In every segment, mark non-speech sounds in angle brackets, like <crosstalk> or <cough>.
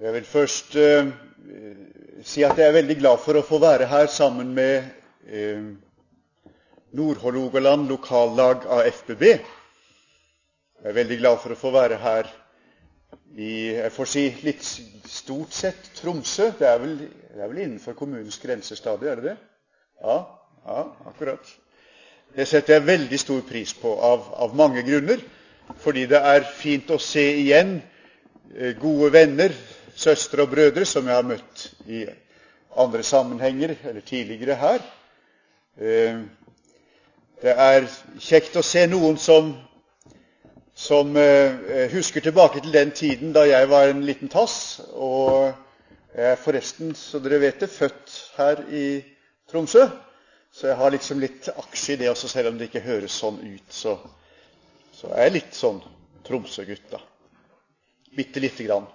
Jeg vil først eh, si at jeg er veldig glad for å få være her sammen med eh, Nord-Hålogaland lokallag av FBB. Jeg er veldig glad for å få være her i jeg får si litt stort sett Tromsø. Det er vel, det er vel innenfor kommunens grenser stadig, er det det? Ja, ja, akkurat. Det setter jeg veldig stor pris på av, av mange grunner. Fordi det er fint å se igjen eh, gode venner søstre og brødre som jeg har møtt i andre sammenhenger eller tidligere her. Eh, det er kjekt å se noen som, som eh, husker tilbake til den tiden da jeg var en liten tass. Og jeg er forresten, så dere vet det, født her i Tromsø. Så jeg har liksom litt aksje i det også, selv om det ikke høres sånn ut. Så, så er jeg litt sånn Tromsø-gutt, da. Bitte lite grann.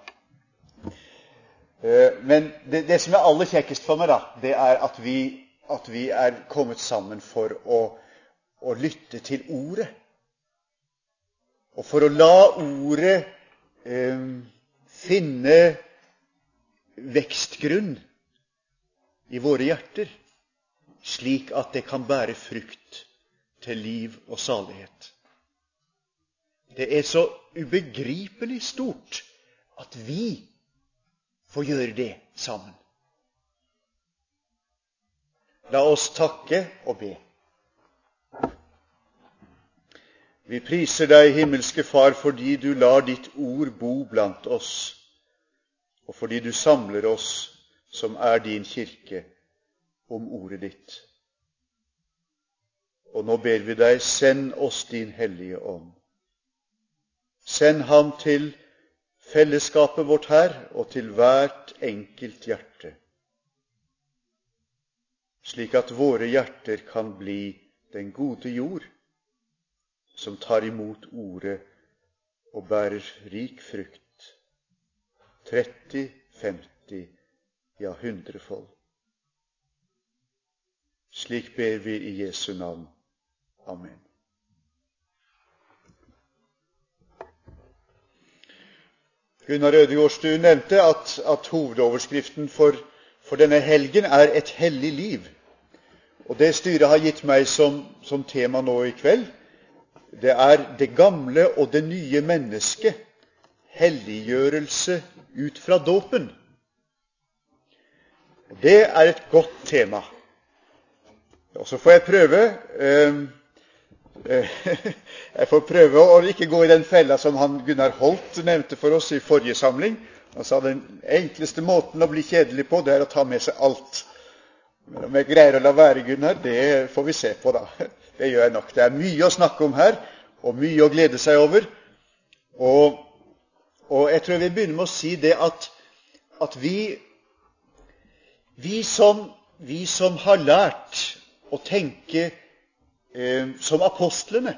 Eh, men det, det, som er aller kjekkest for meg, da, det er at vi, at vi er kommet sammen for å, å, lytte til Ordet. Og for å la Ordet eh, finne vekstgrunn i våre hjerter, slik at det kan bære frukt til liv og salighet. Det er så ubegripelig stort at vi få gjøre det sammen. La oss takke og be. Vi priser deg, himmelske Far, fordi du lar ditt ord bo blant oss, og fordi du samler oss, som er din kirke, om ordet ditt. Og nå ber vi deg, send oss din Hellige Ånd. Send ham til fellesskapet vårt her og til hvert enkelt hjerte, slik at våre hjerter kan bli den gode jord som tar imot ordet og bærer rik frukt, 30, 50, ja, hundrefold. Slik ber vi i Jesu navn. Amen. Gunnar Ødegårdstuen nevnte at, at hovedoverskriften for, for, denne helgen er 'Et hellig liv'. Og Det styret har gitt meg som, som tema nå i kveld, det er 'Det gamle og det nye mennesket'. Helliggjørelse ut fra dåpen. Det er et godt tema. Og så får jeg prøve eh, <laughs> jeg får prøve å ikke gå i den fella som han Gunnar Holt nevnte for oss i forrige samling. Han sa den enkleste måten å bli kjedelig på, det er å ta med seg alt. Men om jeg greier å la være, Gunnar, det får vi se på, da. <laughs> Det gjør jeg nok. Det er mye å snakke om her, og mye å glede seg over. Og, og jeg tror jeg vil begynne med å si det at, at vi, vi, som, vi som har lært å tenke eh, som apostlene.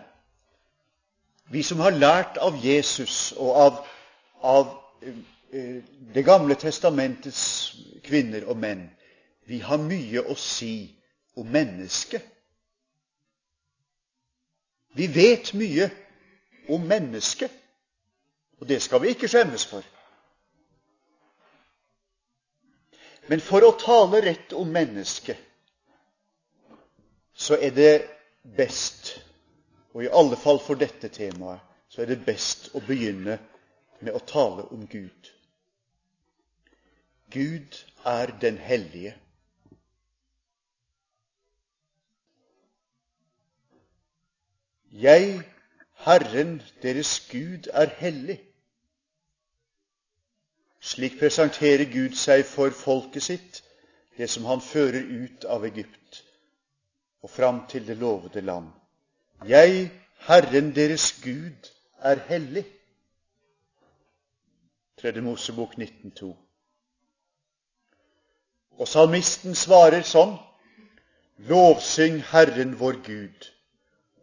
Vi som har lært av Jesus og av, av eh, Det gamle testamentets kvinner og menn, vi har mye å si om mennesket. Vi vet mye om mennesket, og det skal vi ikke skjemmes for. Men for å tale rett om mennesket, så er det best, og i alle fall for dette temaet, så er det best å begynne med å tale om Gud. Gud er den hellige. Jeg, Herren deres Gud, er hellig. Slik presenterer Gud seg for folket sitt, det som han fører ut av Egypt og fram til det lovede land. Jeg, Herren deres Gud, er hellig. 3. Mosebok 19,2. Og salmisten svarer sånn Lovsyng Herren vår Gud,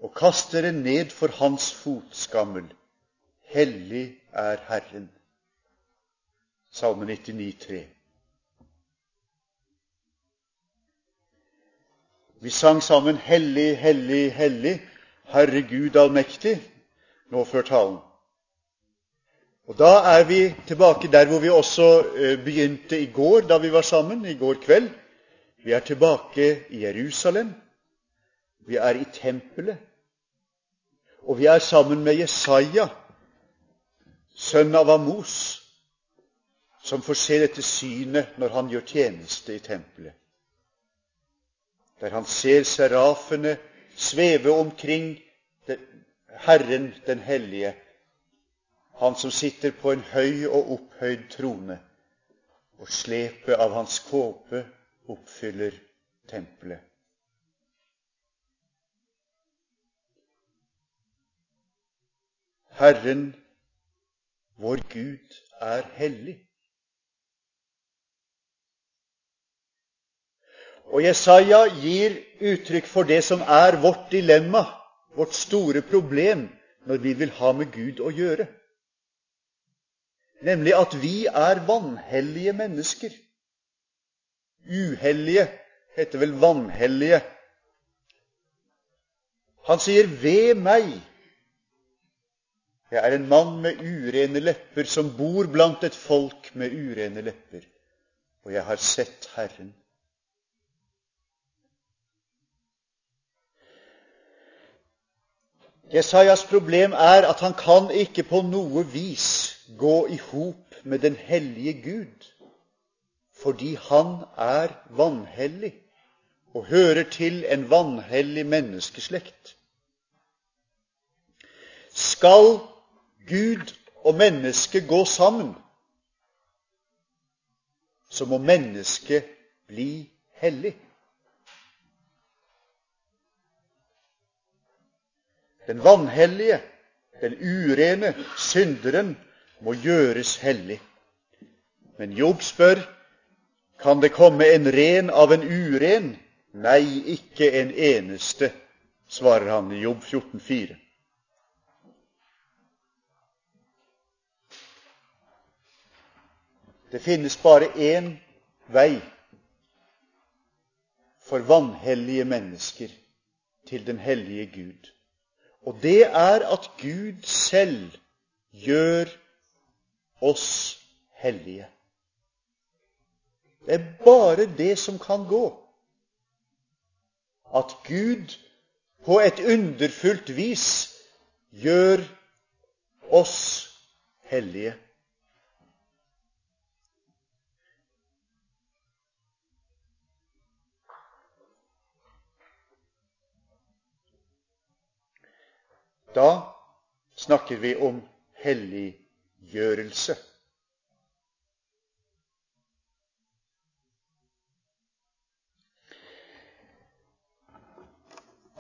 og kast dere ned for Hans fotskammel. Hellig er Herren. Salme 99, 3. Vi sang sammen 'Hellig, hellig, hellig, Herre Gud allmektig' nå før talen. Og Da er vi tilbake der hvor vi også eh, begynte i går, da vi var sammen, i går kveld. Vi er tilbake i Jerusalem. Vi er i tempelet. Og vi er sammen med Jesaja, sønn av Amos, som får se dette synet når han gjør tjeneste i tempelet. Der han ser serafene sveve omkring Herren den hellige, han som sitter på en høy og opphøyd trone, og slepet av hans kåpe oppfyller tempelet. Herren, vår Gud, er hellig. Og Jesaja gir uttrykk for det som er vårt dilemma, vårt store problem, når vi vil ha med Gud å gjøre. Nemlig at vi er vanhellige mennesker. Uhellige heter vel vanhellige. Han sier 'ved meg'. Jeg er en mann med urene lepper som bor blant et folk med urene lepper, og jeg har sett Herren. Jesajas problem er at han kan ikke på noe vis gå i hop med den hellige Gud fordi han er vanhellig og hører til en vanhellig menneskeslekt. Skal Gud og mennesket gå sammen, så må mennesket bli hellig. Den vanhellige, den urene, synderen må gjøres hellig. Men Jobb spør kan det komme en ren av en uren? Nei, ikke en eneste, svarer han i Jobb 14,4. Det finnes bare én vei for vanhellige mennesker til den hellige Gud. Og det er at Gud selv gjør oss hellige. Det er bare det som kan gå. At Gud på et underfullt vis gjør oss hellige. Da snakker vi om helliggjørelse.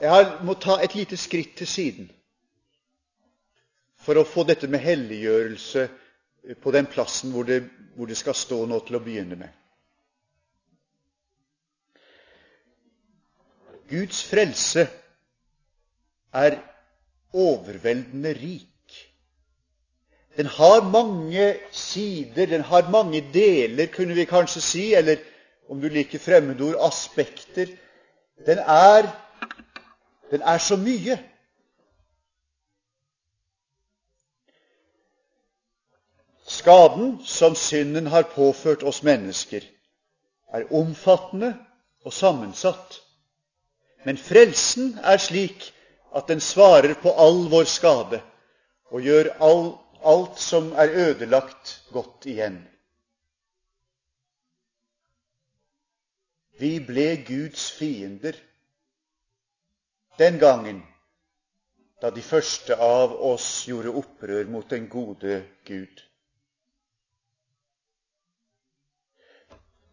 Jeg må ta et lite skritt til siden for å få dette med helliggjørelse på den plassen hvor det, hvor det skal stå nå til å begynne med. Guds frelse er overveldende rik. Den har mange sider, den har mange deler, kunne vi kanskje si, eller om du liker fremmedord aspekter. Den er den er så mye. Skaden som synden har påført oss mennesker, er omfattende og sammensatt. Men frelsen er slik at den svarer på all vår skade og gjør all, alt som er ødelagt, godt igjen. Vi ble Guds fiender den gangen da de første av oss gjorde opprør mot den gode Gud.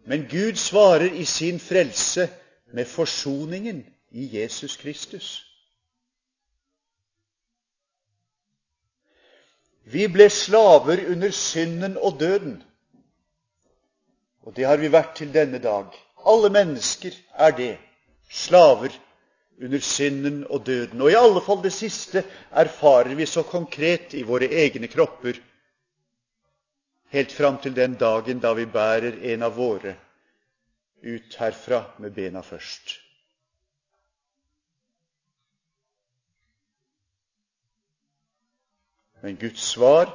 Men Gud svarer i sin frelse med forsoningen i Jesus Kristus. Vi ble slaver under synden og døden, og det har vi vært til denne dag. Alle mennesker er det, slaver under synden og døden. Og i alle fall det siste erfarer vi så konkret i våre egne kropper helt fram til den dagen da vi bærer en av våre ut herfra med bena først. Men Guds svar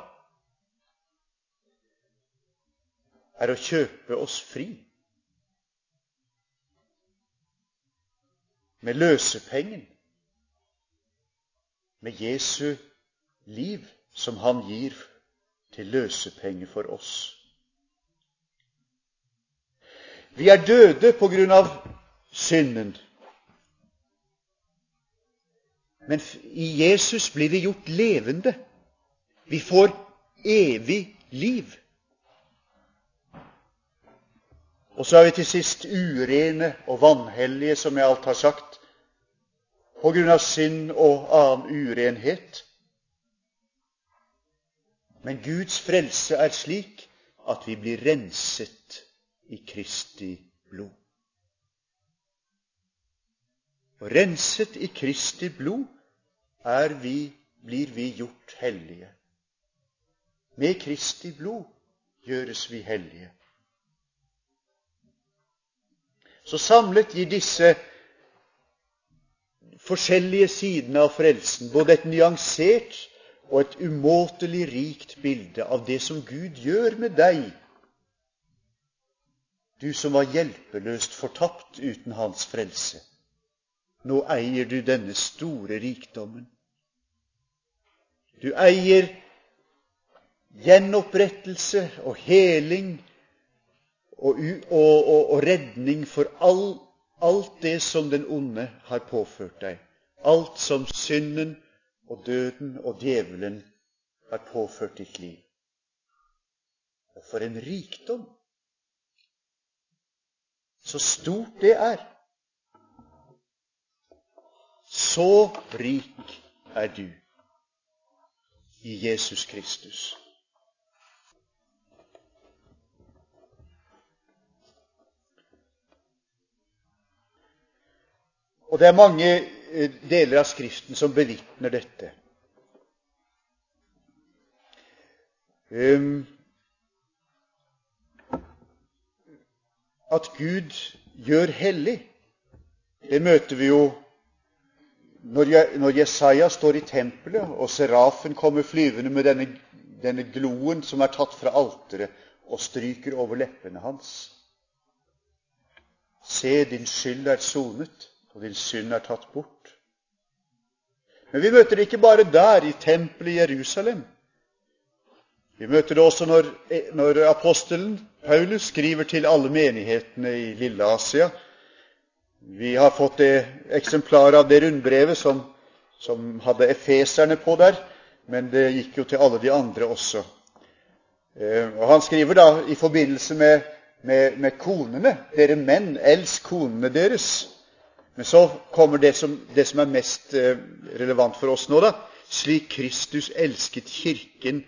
er å kjøpe oss fri. Med løsepengen. Med Jesu liv, som han gir til løsepenge for oss. Vi er døde på grunn av synden. Men i Jesus blir vi gjort levende. Vi får evig liv. Og så er vi til sist urene og vanhellige, som jeg alt har sagt, på grunn av synd og annen urenhet. Men Guds frelse er slik at vi blir renset i Kristi blod. Og renset i Kristi blod vi, blir vi gjort hellige. Med Kristi blod gjøres vi hellige. Så samlet gir disse forskjellige sidene av frelsen både et nyansert og et umåtelig rikt bilde av det som Gud gjør med deg, du som var hjelpeløst fortapt uten Hans frelse. Nå eier du denne store rikdommen. Du eier gjenopprettelse og heling og, og, og, og redning for all, alt det som den onde har påført deg. Alt som synden og døden og djevelen har påført ditt liv. Og for en rikdom! Så stort det er. Så rik er du i Jesus Kristus. Og det er mange eh, deler av Skriften som bevitner dette. Um, at Gud gjør hellig, det møter vi jo når Jesaja står i tempelet, og serafen kommer flyvende med denne, denne gloen som er tatt fra alteret, og stryker over leppene hans. Se, din skyld er sonet og din synd er tatt bort. Men vi møter det ikke bare der, i tempelet i Jerusalem. Vi møter det også når, når apostelen Paulus skriver til alle menighetene i Lille Asia. Vi har fått det eksemplaret av det rundbrevet som, som hadde efeserne på der, men det gikk jo til alle de andre også. Eh, og Han skriver da i forbindelse med, med, med konene Dere menn, elsk konene deres men så kommer det som, det som er mest eh, relevant for oss nå. da. Slik Kristus elsket Kirken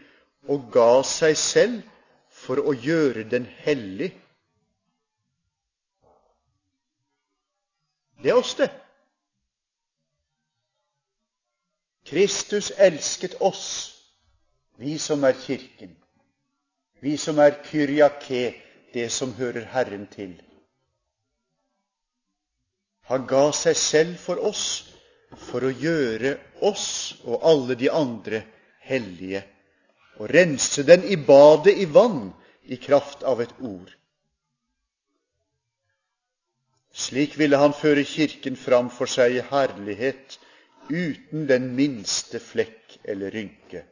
og ga seg selv for å gjøre den hellig. Det er oss, det. Kristus elsket oss, vi som er Kirken, vi som er kyriake, det som hører Herren til. Han ga seg selv for oss for å gjøre oss og alle de andre hellige og rense den i badet i vann i kraft av et ord. Slik ville han føre Kirken fram for seg i herlighet, uten den minste flekk eller rynke.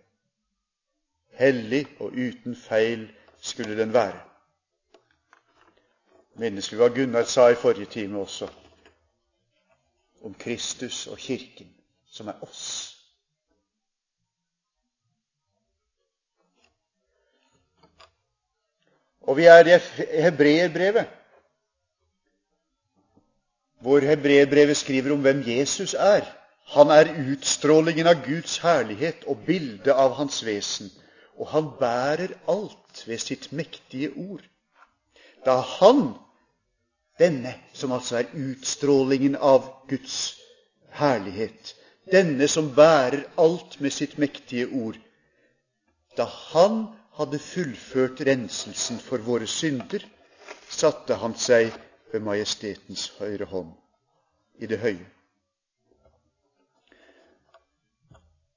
Hellig og uten feil skulle den være. Minnes vi hva Gunnar sa i forrige time også om Kristus og Kirken, som er oss. Og vi er i hebreerbrevet, hvor hebreerbrevet skriver om hvem Jesus er. Han er utstrålingen av Guds herlighet og bildet av Hans vesen, og han bærer alt ved sitt mektige ord. Da han denne som altså er utstrålingen av Guds herlighet. Denne som bærer alt med sitt mektige ord. Da han hadde fullført renselsen for våre synder, satte han seg ved majestetens høyre hånd i det høye.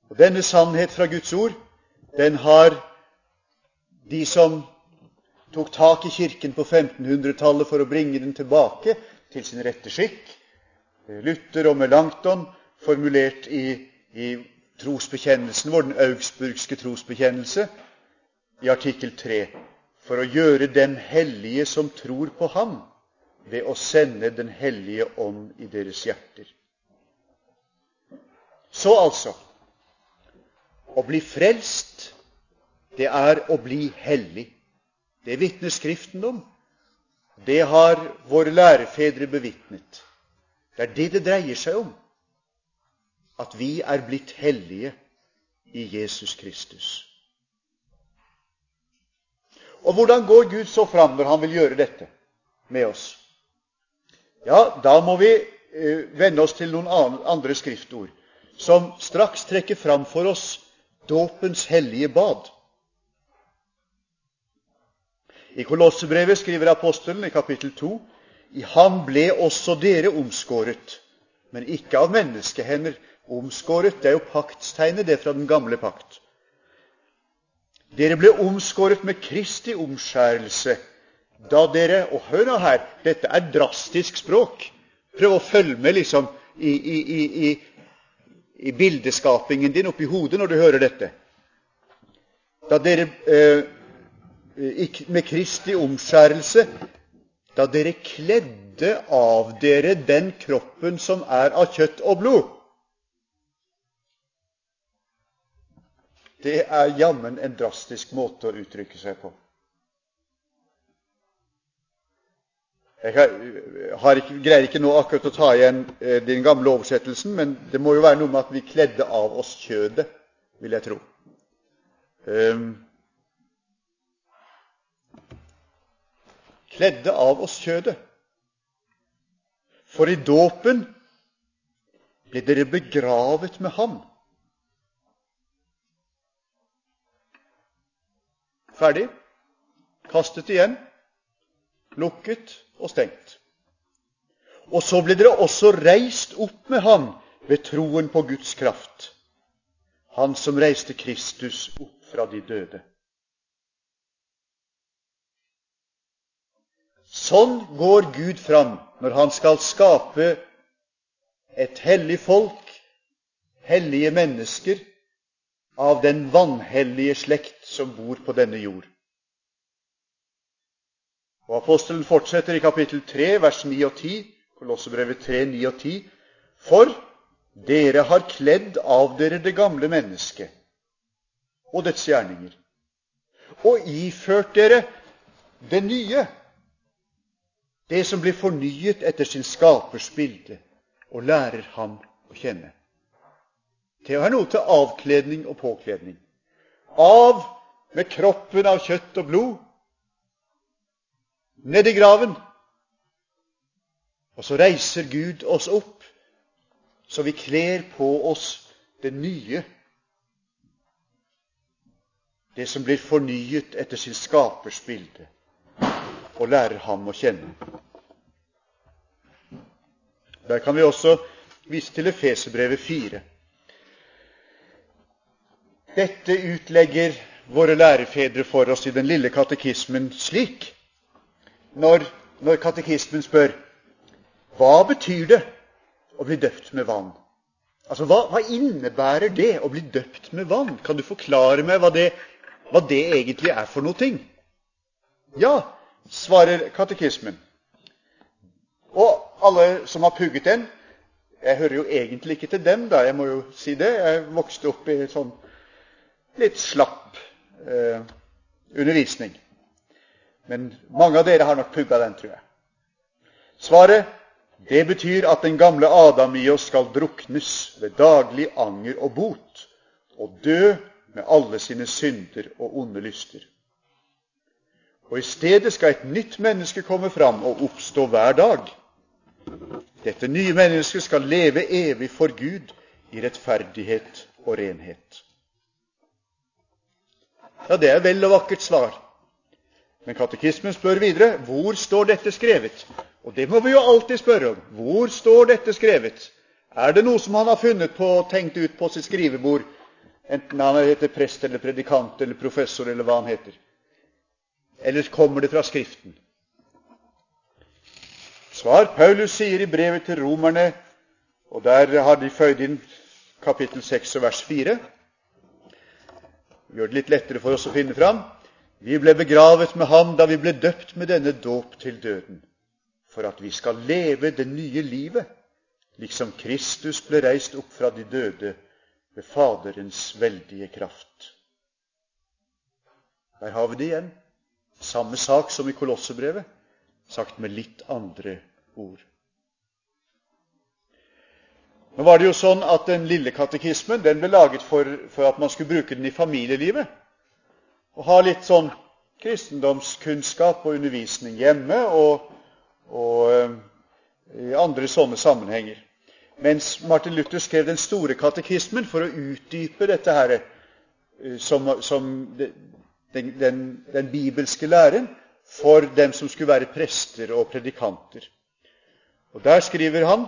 Og Denne sannhet fra Guds ord, den har de som tok tak i Kirken på 1500-tallet for å bringe den tilbake til sin rette skikk. Luther og Melanchthon formulert i, i trosbekjennelsen vår, den augsburgske trosbekjennelse, i artikkel 3, for å gjøre dem hellige som tror på Ham, ved å sende Den hellige ånd i deres hjerter. Så altså å bli frelst, det er å bli hellig. Det vitner Skriften om. Det har våre lærefedre bevitnet. Det er det det dreier seg om. At vi er blitt hellige i Jesus Kristus. Og hvordan går Gud så fram når han vil gjøre dette med oss? Ja, da må vi eh, vende oss til noen andre skriftord som straks trekker fram for oss dåpens hellige bad. I Kolossebrevet skriver apostelen i kapittel 2 i ham ble også dere omskåret, men ikke av menneskehender. Omskåret det er jo paktstegnet, det fra den gamle pakt. Dere ble omskåret med Kristi omskjærelse da dere Og hør nå her, dette er drastisk språk. Prøv å følge med liksom i, i, i, i bildeskapingen din oppi hodet når du hører dette. Da dere eh, med Kristi omskjærelse da dere kledde av dere den kroppen som er av kjøtt og blod. Det er jammen en drastisk måte å uttrykke seg på. Jeg ikke, greier ikke nå akkurat å ta igjen eh, den gamle oversettelsen, men det må jo være noe med at vi kledde av oss kjødet, vil jeg tro. Um, kledde av oss kjødet. For i dåpen ble dere begravet med ham. Ferdig. Kastet igjen. Lukket og stengt. Og så ble dere også reist opp med ham ved troen på Guds kraft, han som reiste Kristus opp fra de døde. Sånn går Gud fram når han skal skape et hellig folk, hellige mennesker, av den vanhellige slekt som bor på denne jord. Og Apostelen fortsetter i kapittel 3, vers 9 og 10, Kolossebrevet 3, 9 og 10. For dere har kledd av dere det gamle mennesket og dets gjerninger, og iført dere det nye det som blir fornyet etter sin skapers bilde, og lærer ham å kjenne. Det er noe til avkledning og påkledning. Av med kroppen av kjøtt og blod, ned i graven. Og så reiser Gud oss opp, så vi kler på oss det nye. Det som blir fornyet etter sin skapers bilde og lærer ham å kjenne. Der kan vi også vise til Efeserbrevet 4. Dette utlegger våre lærefedre for oss i den lille katekismen slik. Når, når katekismen spør hva betyr det å bli døpt med vann? Altså, hva, hva, innebærer det å bli døpt med vann? Kan du forklare meg hva det, hva det egentlig er for noe? ting? Ja, svarer katekismen. Og alle som har pugget den Jeg hører jo egentlig ikke til dem, da, jeg må jo si det. Jeg vokste opp i sånn litt slapp eh, undervisning. Men mange av dere har nok pugga den, tror jeg. Svaret det betyr at den gamle Adam i oss skal druknes ved daglig anger og bot, og dø med alle sine synder og onde lyster. Og i stedet skal et nytt menneske komme fram og oppstå hver dag. Dette nye mennesket skal leve evig for Gud i rettferdighet og renhet. Ja, det er vel og vakkert svar. Men katekismen spør videre hvor står dette skrevet. Og det må vi jo alltid spørre om. Hvor står dette skrevet? Er det noe som han har funnet på og tenkt ut på sitt skrivebord, enten han heter prest eller predikant eller professor eller hva han heter? Eller kommer det fra Skriften? Svar. Paulus sier i brevet til romerne, og der har de føyd inn kapittel 6 og vers 4 Gjør det litt lettere for oss å finne fram. Vi ble begravet med ham da vi ble døpt med denne dåp til døden, for at vi skal leve det nye livet, liksom Kristus ble reist opp fra de døde ved Faderens veldige kraft. Der har vi det igjen. Samme sak som i Kolossebrevet, sagt med litt andre ord. Nå var det jo sånn at Den lille katekismen den ble laget for, for at man skulle bruke den i familielivet. Og ha litt sånn kristendomskunnskap og undervisning hjemme og, og uh, i andre sånne sammenhenger. Mens Martin Luther skrev den store katekismen for å utdype dette her, uh, som, som den, den, den bibelske læren for dem som skulle være prester og predikanter. Og Der skriver han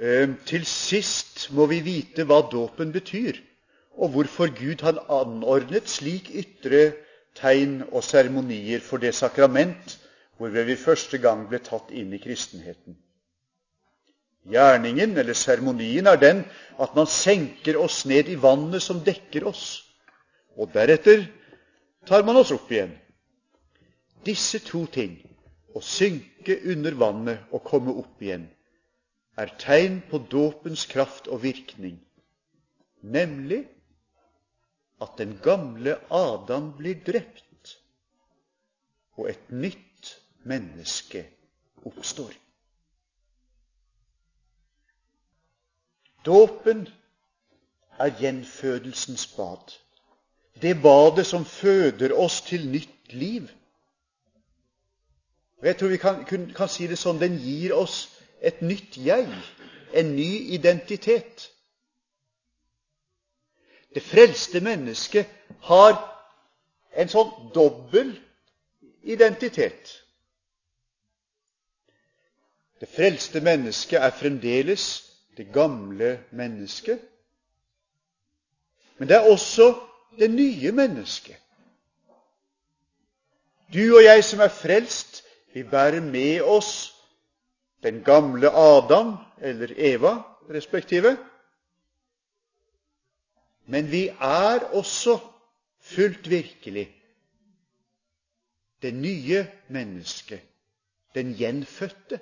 Ehm, til sist må vi vite hva dåpen betyr, og hvorfor Gud har anordnet slik ytre tegn og seremonier for det sakrament hvorved vi første gang ble tatt inn i kristenheten. Gjerningen, eller seremonien, er den at man senker oss ned i vannet som dekker oss, og deretter tar man oss opp igjen. Disse to ting, å synke under vannet og komme opp igjen, er tegn på dåpens kraft og virkning, nemlig at den gamle Adam blir drept, og et nytt menneske oppstår. Dåpen er gjenfødelsens bad. Det badet som føder oss til nytt liv. Og Jeg tror vi kan, kan si det sånn den gir oss et nytt jeg, en ny identitet. Det frelste mennesket har en sånn dobbel identitet. Det frelste mennesket er fremdeles det gamle mennesket. Men det er også det nye mennesket. Du og jeg som er frelst, vi bærer med oss den gamle Adam, eller Eva respektive. Men vi er også fullt virkelig det nye mennesket, den gjenfødte.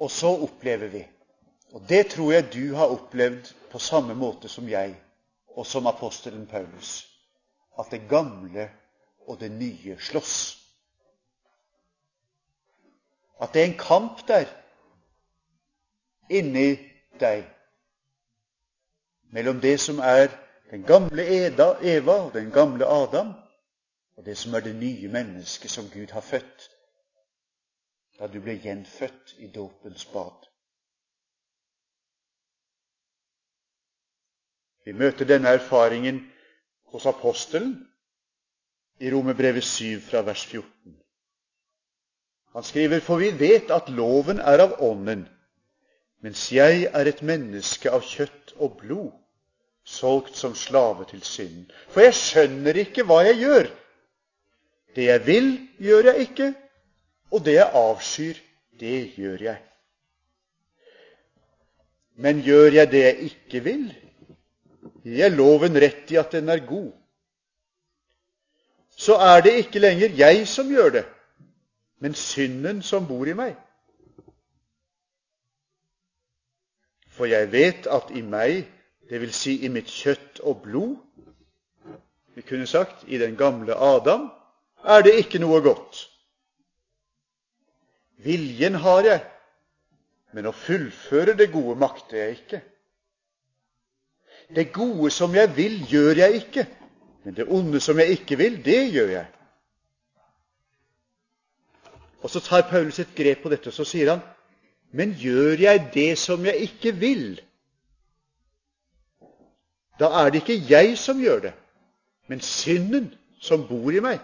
Og så opplever vi, og det tror jeg du har opplevd på samme måte som jeg og som apostelen Paulus, at det gamle og det nye slåss. At det er en kamp der inni deg mellom det som er den gamle Eva og den gamle Adam, og det som er det nye mennesket som Gud har født da du ble gjenfødt i dåpens bad. Vi møter denne erfaringen hos apostelen i Romerbrevet 7 fra vers 14. Han skriver, for vi vet at loven er av Ånden, mens jeg er et menneske av kjøtt og blod, solgt som slave til synden. For jeg skjønner ikke hva jeg gjør. Det jeg vil, gjør jeg ikke, og det jeg avskyr, det gjør jeg. Men gjør jeg det jeg ikke vil, gir jeg loven rett i at den er god så er det ikke lenger jeg som gjør det, men synden som bor i meg. For jeg vet at i meg, dvs. Si i mitt kjøtt og blod, vi kunne sagt i den gamle Adam, er det ikke noe godt. Viljen har jeg, men å fullføre det gode makter jeg ikke. Det gode som jeg vil, gjør jeg ikke. Men det onde som jeg ikke vil, det gjør jeg. Og Så tar Paulus et grep på dette, og så sier han, men gjør jeg det som jeg ikke vil, da er det ikke jeg som gjør det, men synden som bor i meg.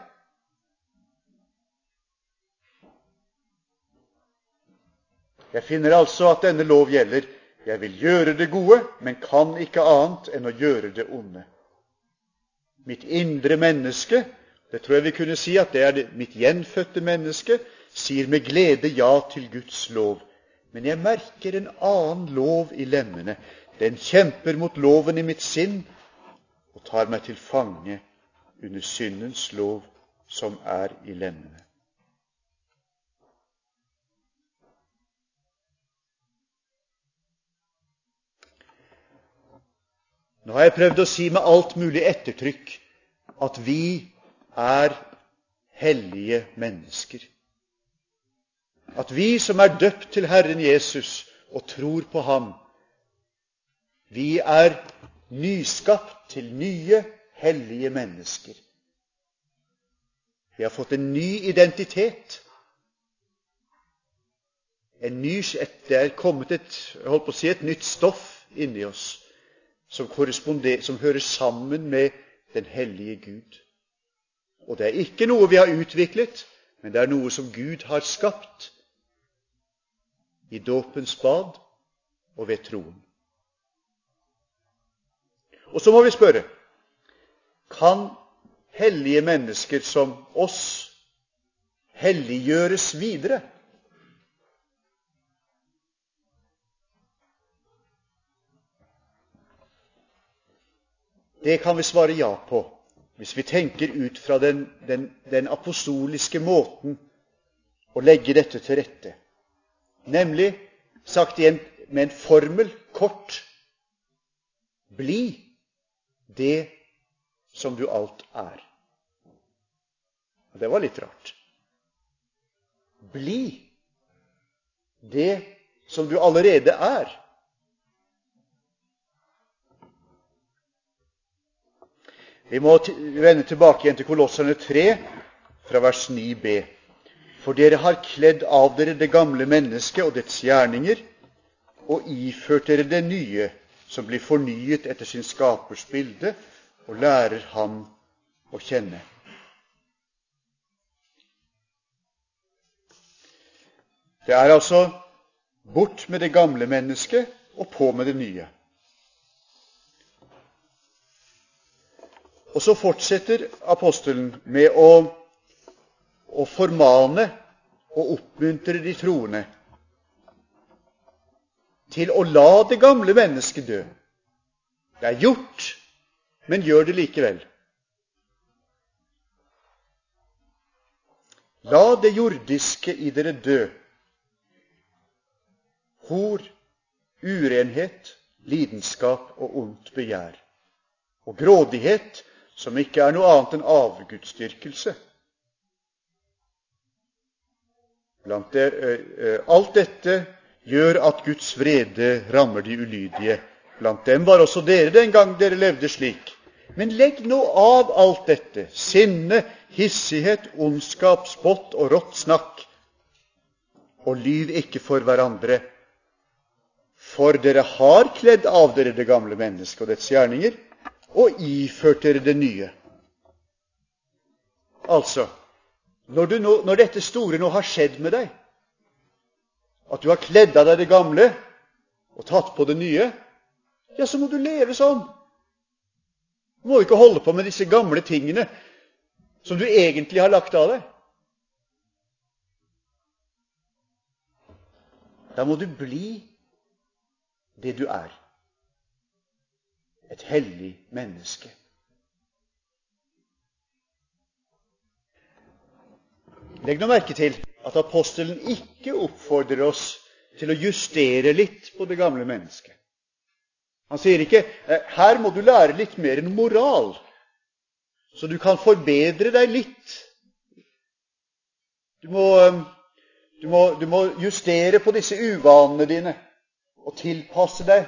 Jeg finner altså at denne lov gjelder Jeg vil gjøre det gode, men kan ikke annet enn å gjøre det onde. Mitt indre menneske, det tror jeg vi kunne si at det er det, mitt gjenfødte menneske, sier med glede ja til Guds lov. Men jeg merker en annen lov i lemmene. Den kjemper mot loven i mitt sinn og tar meg til fange under syndens lov som er i lemmene. Nå har jeg prøvd å si med alt mulig ettertrykk at vi er hellige mennesker. At vi som er døpt til Herren Jesus og tror på Ham, vi er nyskapt til nye, hellige mennesker. Vi har fått en ny identitet. En ny, det er kommet et, jeg på å si, et nytt stoff inni oss som, som hører sammen med den hellige Gud. Og det er ikke noe vi har utviklet, men det er noe som Gud har skapt i dåpens bad og ved troen. Og så må vi spørre kan hellige mennesker som oss helliggjøres videre? Det kan vi svare ja på hvis vi tenker ut fra den, den, den apostoliske måten å legge dette til rette. Nemlig sagt igjen med en formel kort bli det som du alt er. Og det var litt rart. Bli det som du allerede er. Vi må vende tilbake igjen til Kolosserne 3, fra vers 9b. For dere har kledd av dere det gamle mennesket og dets gjerninger, og iført dere det nye, som blir fornyet etter sin skapers bilde, og lærer ham å kjenne. Det er altså bort med det gamle mennesket og på med det nye. Og så fortsetter apostelen med å, å formane og oppmuntre de troende til å la det gamle mennesket dø. Det er gjort, men gjør det likevel. La det jordiske i dere dø. Hor, urenhet, lidenskap og ondt begjær. Og grådighet, som ikke er noe annet enn avgudsdyrkelse. Det, alt dette gjør at Guds vrede rammer de ulydige. Blant dem var også dere den gang dere levde slik. Men legg nå av alt dette sinne, hissighet, ondskap, spott og rått snakk. Og lyv ikke for hverandre, for dere har kledd av dere det gamle mennesket og dets gjerninger, og iført dere det nye. Altså, når, nå, når, dette store nå har skjedd med deg, at du har kledd av deg det gamle og tatt på det nye, ja, så må du leve sånn. Du må ikke holde på med disse gamle tingene som du egentlig har lagt av deg. Da må du bli det du er et hellig menneske. Legg nå merke til at apostelen ikke oppfordrer oss til å justere litt på det gamle mennesket. Han sier ikke eh, her må du lære litt mer enn moral, så du kan forbedre deg litt. Du må, eh, du må, du må justere på disse uvanene dine og tilpasse deg.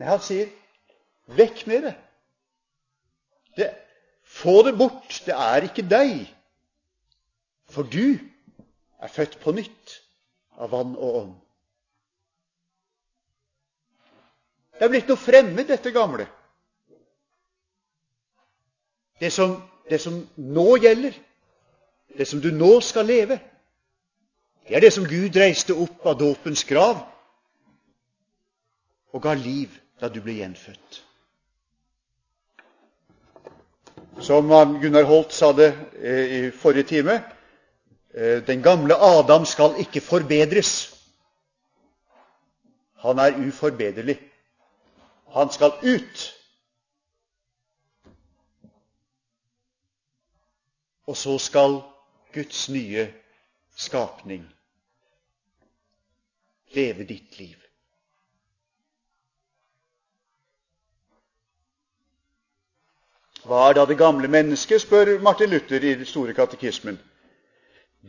Nei, han sier Vekk med det. det. Få det bort. Det er ikke deg. For du er født på nytt av vann og ånd. Det er blitt noe fremmed, dette gamle. Det som, det som nå gjelder, det som du nå skal leve, det er det som Gud reiste opp av dåpens grav. og ga liv da du ble gjenfødt. Som Gunnar Holt sa det eh, i forrige time eh, den gamle Adam skal ikke forbedres. Han er uforbederlig. Han skal ut. Og så skal Guds nye skapning leve ditt liv. Hva er da det gamle mennesket, spør Martin Luther i den store katekismen.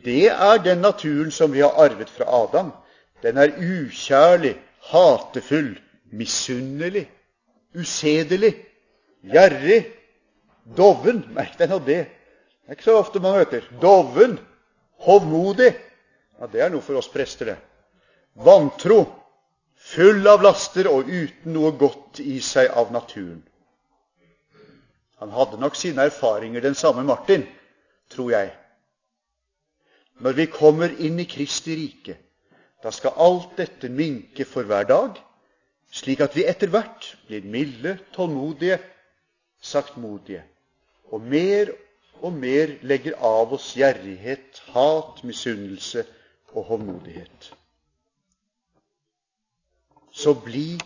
Det er den naturen som vi har arvet fra Adam. Den er ukjærlig, hatefull, misunnelig, usedelig, gjerrig, doven Merk deg nå det. Det er ikke så ofte man møter. Doven, hovmodig. Ja, Det er noe for oss prester, det. Vantro, full av laster og uten noe godt i seg av naturen. Han hadde nok sine erfaringer, den samme Martin, tror jeg. Når vi kommer inn i Kristi rike, da skal alt dette minke for hver dag, slik at vi etter hvert blir milde, tålmodige, saktmodige, og mer og mer legger av oss gjerrighet, hat, misunnelse og hovmodighet. Så bli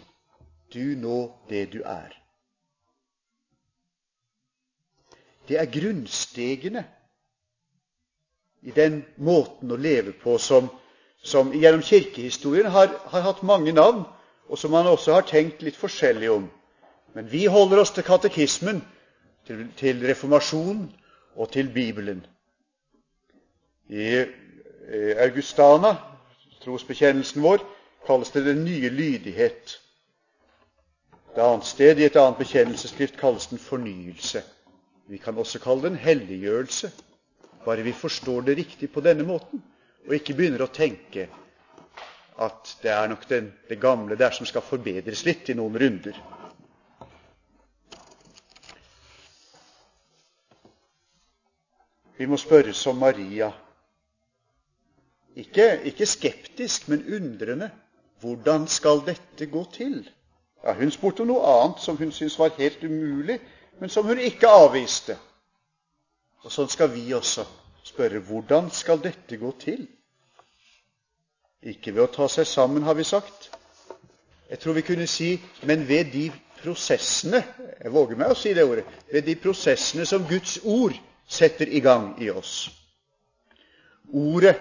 du nå det du er. Det er grunnstegene i den måten å leve på som, som gjennom kirkehistorien har, har, hatt mange navn, og som man også har tenkt litt forskjellig om. Men vi holder oss til katekismen, til, til reformasjonen og til Bibelen. I Augustana, trosbekjennelsen vår, kalles det den nye lydighet. Et annet sted, i et annet bekjennelsesskrift, kalles den fornyelse. Vi kan også kalle det en helliggjørelse, bare vi forstår det riktig på denne måten, og ikke begynner å tenke at det er nok den, det gamle der som skal forbedres litt i noen runder. Vi må spørre som Maria, ikke, ikke skeptisk, men undrende. Hvordan skal dette gå til? Ja, Hun spurte om noe annet som hun syntes var helt umulig, men som hun ikke avviste. Og sånn skal vi også spørre hvordan skal dette gå til? Ikke ved å ta seg sammen, har vi sagt. Jeg tror vi kunne si men ved de prosessene jeg våger meg å si det ordet, ved de prosessene som Guds ord setter i gang i oss. Ordet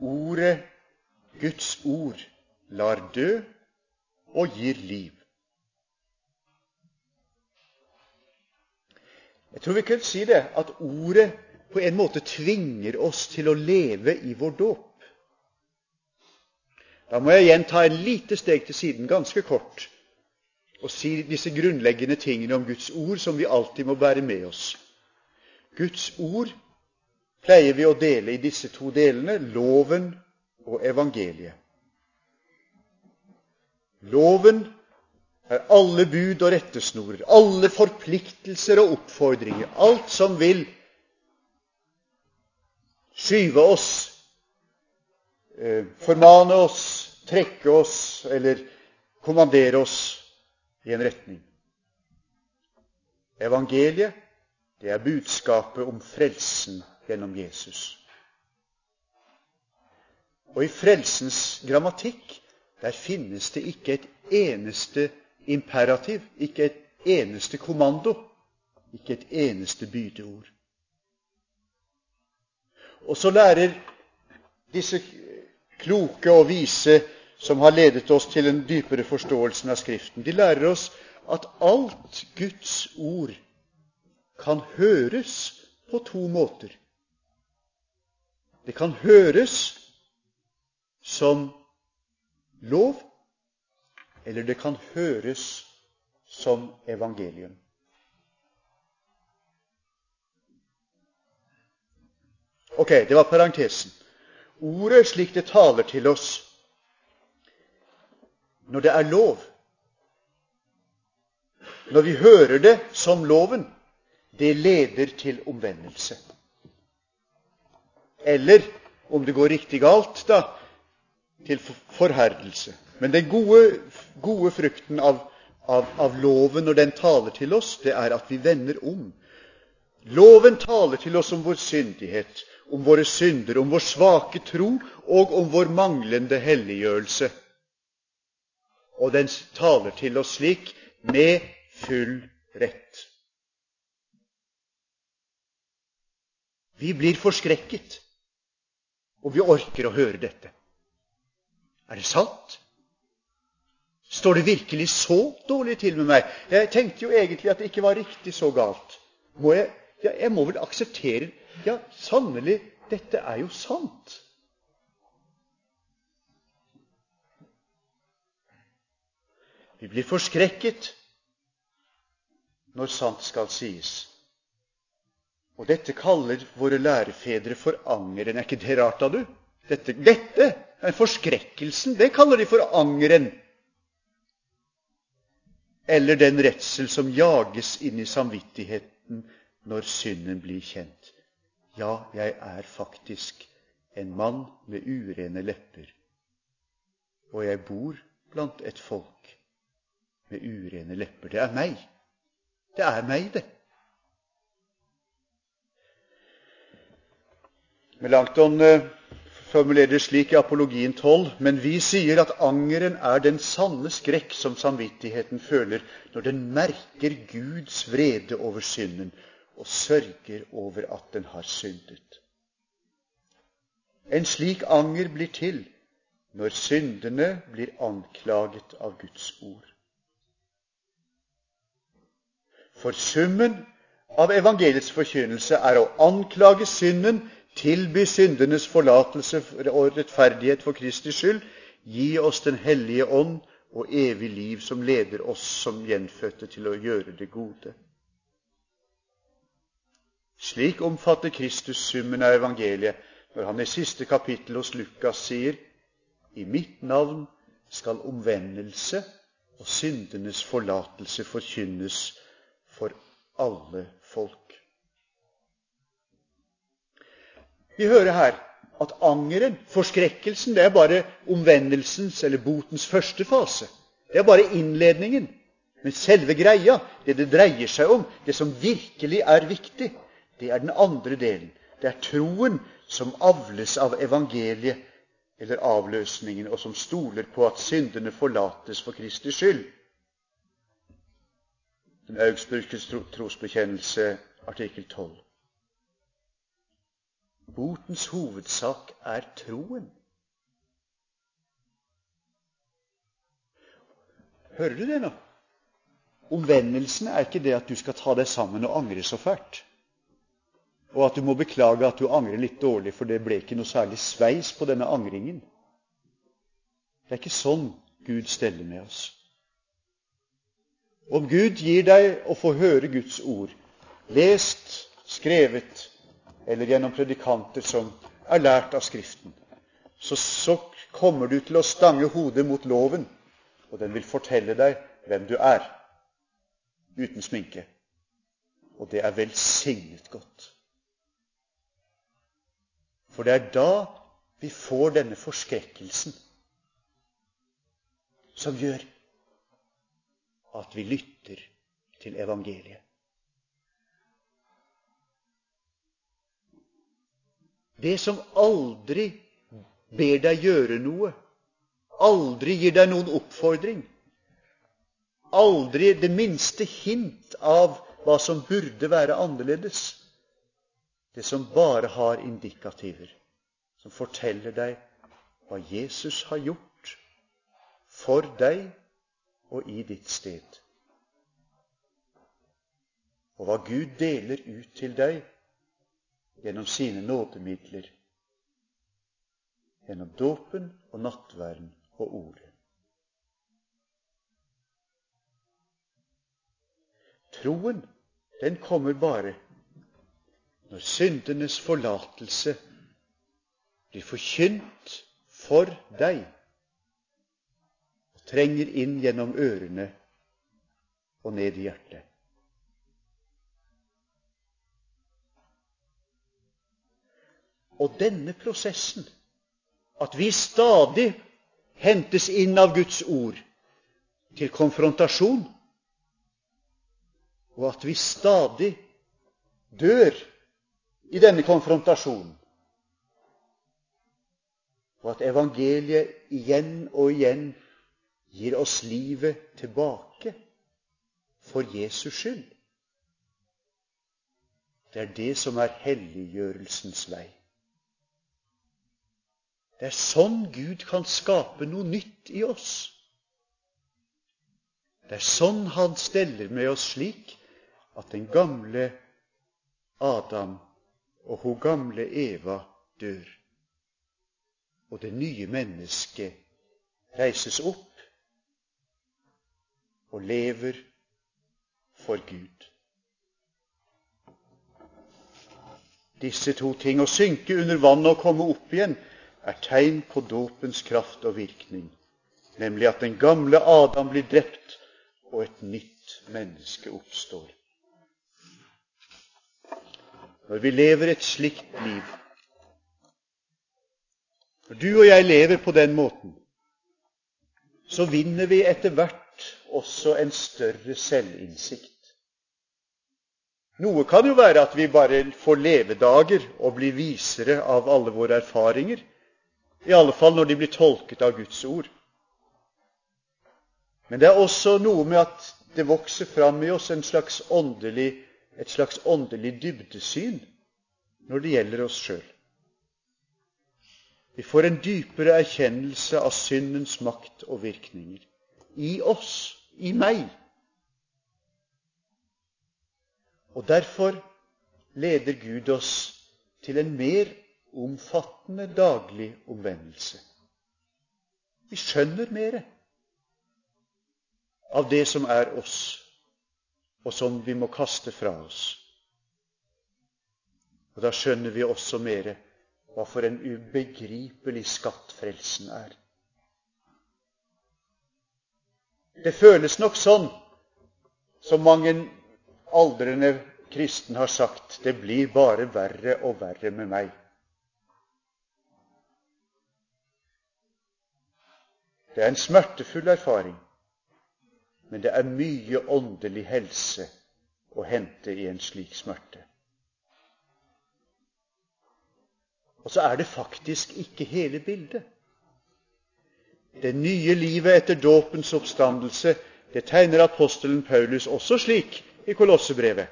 Ordet, Guds ord, lar dø og gir liv. Jeg tror vi kunne si det, at ordet på en måte tvinger oss til å leve i vår dåp. Da må jeg igjen ta en lite steg til siden, ganske kort, og si disse grunnleggende tingene om Guds ord som vi alltid må bære med oss. Guds ord pleier vi å dele i disse to delene loven og evangeliet. Loven er alle bud og rettesnorer, alle forpliktelser og oppfordringer, alt som vil skyve oss, eh, formane oss, trekke oss eller kommandere oss i en retning. Evangeliet, det er budskapet om frelsen gjennom Jesus. Og i frelsens grammatikk der finnes det ikke et eneste imperativ, ikke et eneste kommando, ikke et eneste bydeord. Og så lærer disse kloke og vise som har ledet oss til en dypere forståelse av Skriften, de lærer oss at alt Guds ord kan høres på to måter. Det kan høres som lov, eller det kan høres som evangelium. Ok, det var parentesen. Ordet slik det taler til oss når det er lov, når vi hører det som loven, det leder til omvendelse. Eller, om det går riktig galt, da, til forherdelse. Men den gode, gode frukten av, av, av, loven når den taler til oss, det er at vi vender om. Loven taler til oss om vår syndighet, om våre synder, om vår svake tro og om vår manglende helliggjørelse. Og den taler til oss slik med full rett. Vi blir forskrekket, og vi orker å høre dette. Er det sant? Står det virkelig så dårlig til med meg? Jeg tenkte jo egentlig at det ikke var riktig så galt. Må jeg, ja, jeg må vel akseptere Ja, sannelig, dette er jo sant. Vi blir forskrekket når sant skal sies. Og dette kaller våre lærefedre for angeren. Er ikke det rart, da, du? Dette, dette er forskrekkelsen. Det kaller de for angeren. Eller den redsel som jages inn i samvittigheten når synden blir kjent. Ja, jeg er faktisk en mann med urene lepper, og jeg bor blant et folk med urene lepper. Det er meg. Det er meg, det. Melanchthon formulerer det slik i Apologien 12.: Men vi sier at angeren er den sanne skrekk som samvittigheten føler når den merker Guds vrede over synden og sørger over at den har syndet. En slik anger blir til når syndene blir anklaget av Guds ord. For summen av evangeliets forkynnelse er å anklage synden tilby syndenes forlatelse og rettferdighet for Kristi skyld, gi oss Den hellige ånd og evig liv som leder oss som gjenfødte til å gjøre det gode. Slik omfatter Kristus summen av evangeliet når han i siste kapittel hos Lukas sier i mitt navn skal omvendelse og syndenes forlatelse forkynnes for alle folk. Vi hører her at angeren, forskrekkelsen, det er bare omvendelsens eller botens første fase. Det er bare innledningen. Men selve greia, det det dreier seg om, det som virkelig er viktig, det er den andre delen. Det er troen som avles av evangeliet eller avløsningen, og som stoler på at syndene forlates for Kristi skyld. Den augsburgske trosbekjennelse, artikkel 12. Botens hovedsak er troen. Hører du det nå? Omvendelsen er ikke det at du skal ta deg sammen og angre så fælt. Og at du må beklage at du angrer litt dårlig, for det ble ikke noe særlig sveis på denne angringen. Det er ikke sånn Gud steller med oss. Om Gud gir deg å få høre Guds ord, lest, skrevet, eller gjennom predikanter som er lært av Skriften, så, så kommer du til å stange hodet mot loven, og den vil fortelle deg hvem du er, uten sminke. Og det er velsignet godt. For det er da vi får denne forskrekkelsen som gjør at vi lytter til evangeliet. Det som aldri ber deg gjøre noe, aldri gir deg noen oppfordring, aldri det minste hint av hva som burde være annerledes. Det som bare har indikativer, som forteller deg hva Jesus har gjort for deg og i ditt sted. Og hva Gud deler ut til deg gjennom sine nådemidler, gjennom dåpen og nattverden og ordet. Troen, den kommer bare når syndenes forlatelse blir forkynt for deg og trenger inn gjennom ørene og ned i hjertet. Og denne prosessen, at vi stadig hentes inn av Guds ord til konfrontasjon, og at vi stadig dør i denne konfrontasjonen, og at evangeliet igjen og igjen gir oss livet tilbake for Jesus skyld. Det er det som er helliggjørelsens vei. Det er sånn Gud kan skape noe nytt i oss. Det er sånn Han steller med oss slik at den gamle Adam og hun gamle Eva dør. Og det nye mennesket reises opp og lever for Gud. Disse to ting, å synke under vannet og komme opp igjen, er tegn på dåpens kraft og virkning, nemlig at den gamle Adam blir drept og et nytt menneske oppstår. Når vi lever et slikt liv Når du og jeg lever på den måten, så vinner vi etter hvert også en større selvinnsikt. Noe kan jo være at vi bare får levedager og blir visere av alle våre erfaringer, i alle fall når de blir tolket av Guds ord. Men det er også noe med at det vokser fram i oss slags åndelig, et slags åndelig dybdesyn når det gjelder oss sjøl. Vi får en dypere erkjennelse av syndens makt og virkninger i oss, i meg. Og derfor leder Gud oss til en mer omfattende daglig omvendelse. Vi skjønner mer av det som er oss, og som vi må kaste fra oss. Og da skjønner vi også mer hva for en ubegripelig skatt frelsen er. Det føles nok sånn som mange aldrende kristen har sagt det blir bare verre og verre med meg. Det er en smertefull erfaring, men det er mye åndelig helse å hente i en slik smerte. Og så er det faktisk ikke hele bildet. Det nye livet etter dåpens oppstandelse det tegner apostelen Paulus også slik i Kolossebrevet.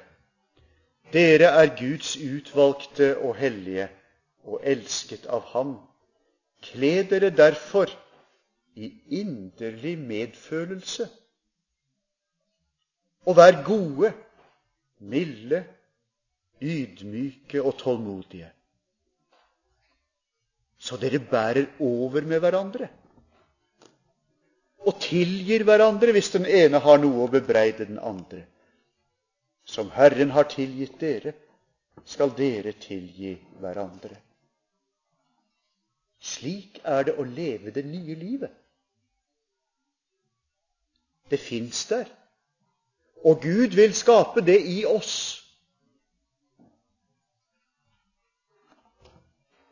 Dere er Guds utvalgte og hellige og elsket av Ham. Kle dere derfor i inderlig medfølelse. Og vær gode, milde, ydmyke og tålmodige, så dere bærer over med hverandre og tilgir hverandre hvis den ene har noe å bebreide den andre. Som Herren har tilgitt dere, skal dere tilgi hverandre. Slik er det å leve det nye livet. Det fins der, og Gud vil skape det i oss.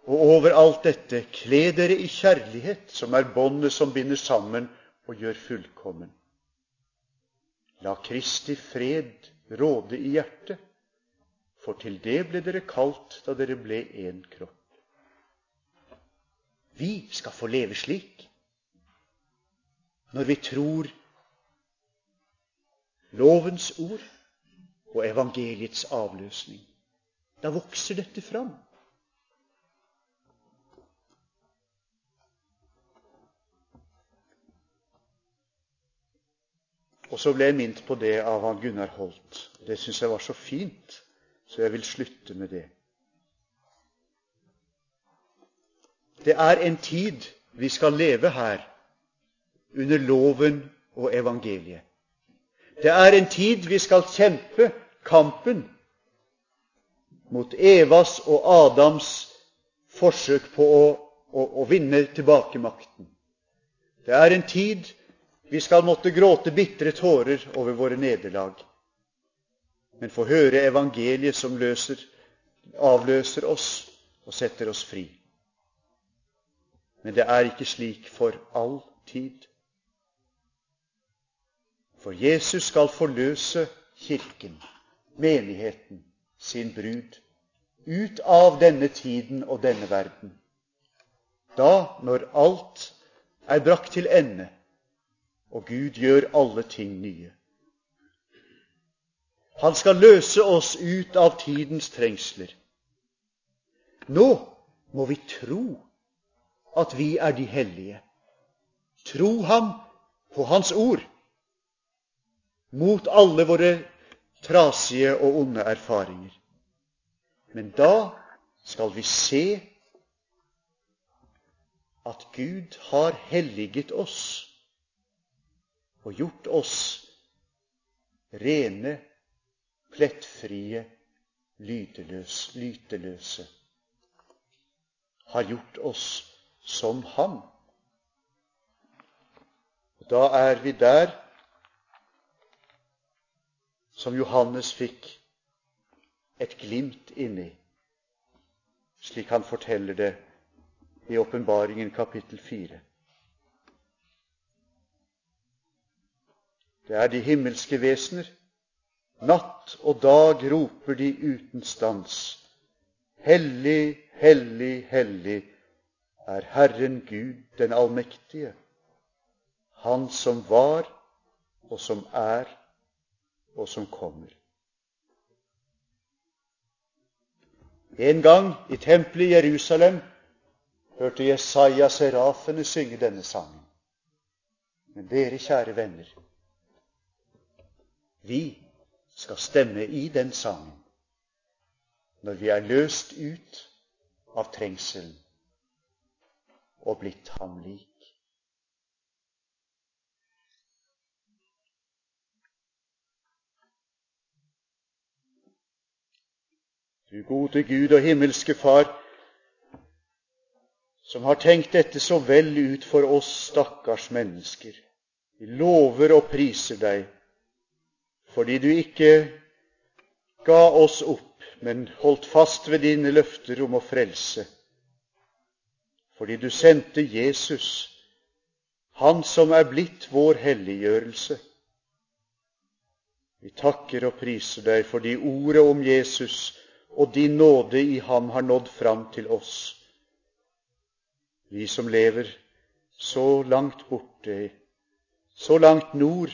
Og over alt dette, kle dere i kjærlighet, som er båndet som binder sammen og gjør fullkommen. La Kristi fred råde i hjertet, for til det ble dere kalt da dere ble én kropp. Vi skal få leve slik når vi tror lovens ord og evangeliets avløsning. Da vokser dette fram. Og så ble jeg minnet på det av han Gunnar Holt. Det syns jeg var så fint, så jeg vil slutte med det. Det er en tid vi skal leve her under loven og evangeliet. Det er en tid vi skal kjempe kampen mot Evas og Adams forsøk på å, å, å vinne tilbake makten. Det er en tid vi skal måtte gråte bitre tårer over våre nederlag, men få høre evangeliet som løser, avløser oss og setter oss fri. Men det er ikke slik for all tid. For Jesus skal forløse Kirken, menigheten, sin brud, ut av denne tiden og denne verden. Da, når alt er brakt til ende, og Gud gjør alle ting nye. Han skal løse oss ut av tidens trengsler. Nå må vi tro at vi er de hellige. Tro ham på hans ord mot alle våre trasige og onde erfaringer. Men da skal vi se at Gud har helliget oss og gjort oss rene, plettfrie, lyteløse, lyteløse. Har gjort oss som ham. Da er vi der som Johannes fikk et glimt inni, slik han forteller det i Åpenbaringen kapittel 4. Det er de himmelske vesener. Natt og dag roper de uten stans. Hellig, hellig, hellig er Herren Gud den allmektige, Han som var, og som er, og som kommer. En gang i tempelet i Jerusalem hørte Jesaja serafene synge denne sangen. Men dere, kjære venner, vi skal stemme i den sangen når vi er løst ut av trengselen og blitt ham lik. Du gode Gud og himmelske Far, som har tenkt dette så vel ut for oss stakkars mennesker. Vi lover og priser deg fordi du ikke ga oss opp, men holdt fast ved dine løfter om å frelse. Fordi du sendte Jesus, Han som er blitt vår helliggjørelse. Vi takker og priser deg fordi ordet om Jesus og din nåde i ham har nådd fram til oss, vi som lever så langt borte, så langt nord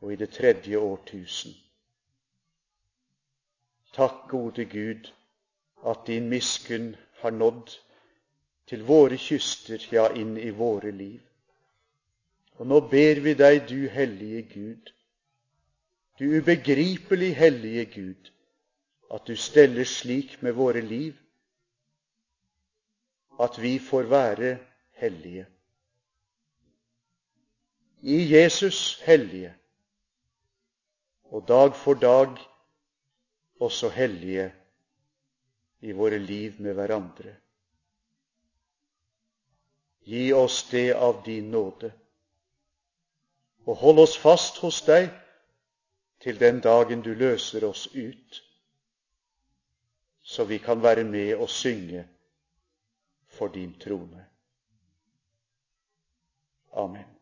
og i det tredje årtusen. Takk, gode Gud, at din miskunn har nådd til våre kyster, ja, inn i våre liv. Og nå ber vi deg, du hellige Gud, du ubegripelig hellige Gud, at du steller slik med våre liv at vi får være hellige. I Jesus hellige og dag for dag også hellige i våre liv med hverandre. Gi oss det av din nåde, og hold oss fast hos deg til den dagen du løser oss ut, så vi kan være med og synge for din trone. Amen.